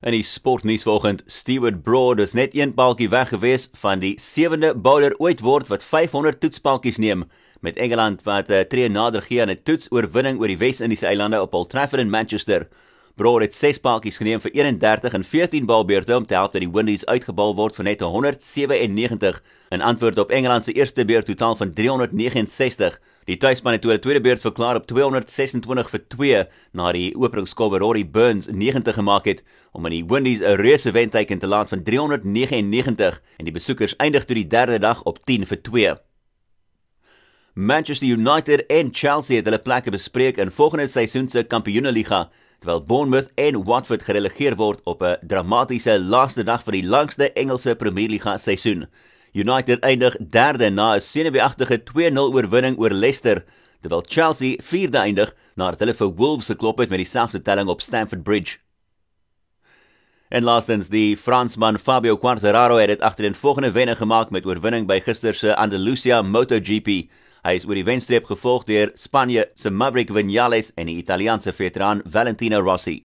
In die sportnuus vanoggend, Stewart Broad is net een paaltjie weg gewees van die sewende bowler ooit word wat 500 toetspaaltjies neem met Engeland wat 'n uh, tree nader gee aan 'n toetsoorwinning oor die Wes-Indiese eilande op Old Trafford in Manchester. Broad het 6 paaltjies geneem vir 31 en 14 balbeurte om te help dat die Windies uitgebal word vir net 197 in antwoord op Engeland se eerste beurt totaal van 369. Die tuisspan het toe 'n tweede beurt verklaar op 226 vir 2 na die openingskolwer Rory Burns 90 gemaak het om aan die Windies 'n reuse wenteken te laat van 399 en die besoekers eindig toe die derde dag op 10 vir 2. Manchester United en Chelsea het hulle plekke bespreek in volgende seisoen se Kampioenligga terwyl Bournemouth en Watford gerelegeer word op 'n dramatiese laaste dag van die langste Engelse Premierliga seisoen. United eindig derde na 'n senuweeagtige 2-0 oorwinning oor Leicester, terwyl Chelsea vierde eindig nadat hulle vir Wolves geklop het met dieselfde telling op Stamford Bridge. En laastens die Fransman Fabio Quartararo het dit agter in volgende wenne gemaak met oorwinning by gister se Andalusia MotoGP. Hy is oor die wenstreep gevolg deur Spanje se Maverick Viñales en die Italiaanse veteraan Valentino Rossi.